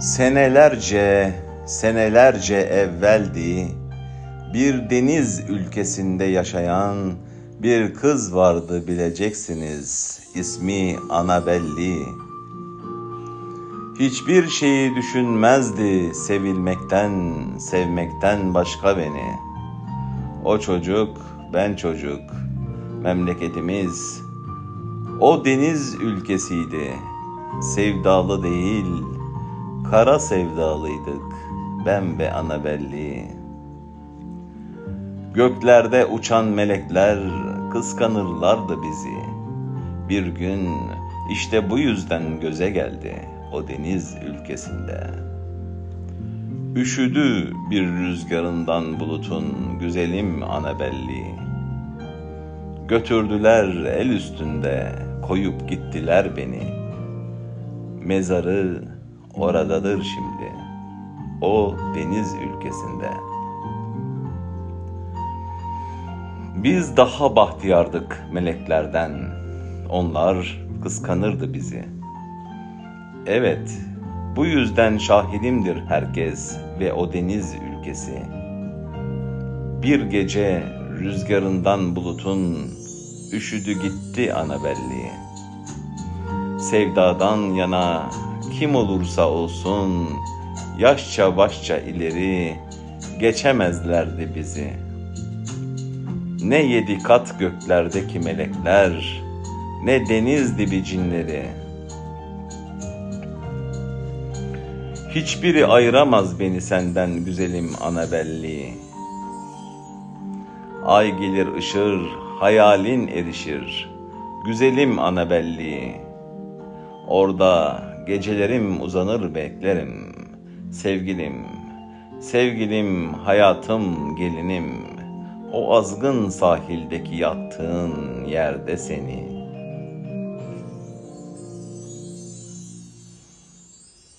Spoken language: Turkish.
Senelerce, senelerce evveldi bir deniz ülkesinde yaşayan bir kız vardı bileceksiniz. İsmi Anabelli. Hiçbir şeyi düşünmezdi sevilmekten, sevmekten başka beni. O çocuk, ben çocuk, memleketimiz. O deniz ülkesiydi, sevdalı değil, kara sevdalıydık ben ve Anabelli. Göklerde uçan melekler kıskanırlardı bizi. Bir gün işte bu yüzden göze geldi o deniz ülkesinde. Üşüdü bir rüzgarından bulutun güzelim Anabelli. Götürdüler el üstünde koyup gittiler beni. Mezarı oradadır şimdi. O deniz ülkesinde. Biz daha bahtiyardık meleklerden. Onlar kıskanırdı bizi. Evet, bu yüzden şahidimdir herkes ve o deniz ülkesi. Bir gece rüzgarından bulutun üşüdü gitti Anabelli. Sevdadan yana kim olursa olsun yaşça başça ileri geçemezlerdi bizi. Ne yedi kat göklerdeki melekler, ne deniz dibi cinleri. Hiçbiri ayıramaz beni senden güzelim Anabelli. Ay gelir ışır, hayalin erişir. Güzelim Anabelli. Orada gecelerim uzanır beklerim. Sevgilim, sevgilim, hayatım, gelinim. O azgın sahildeki yattığın yerde seni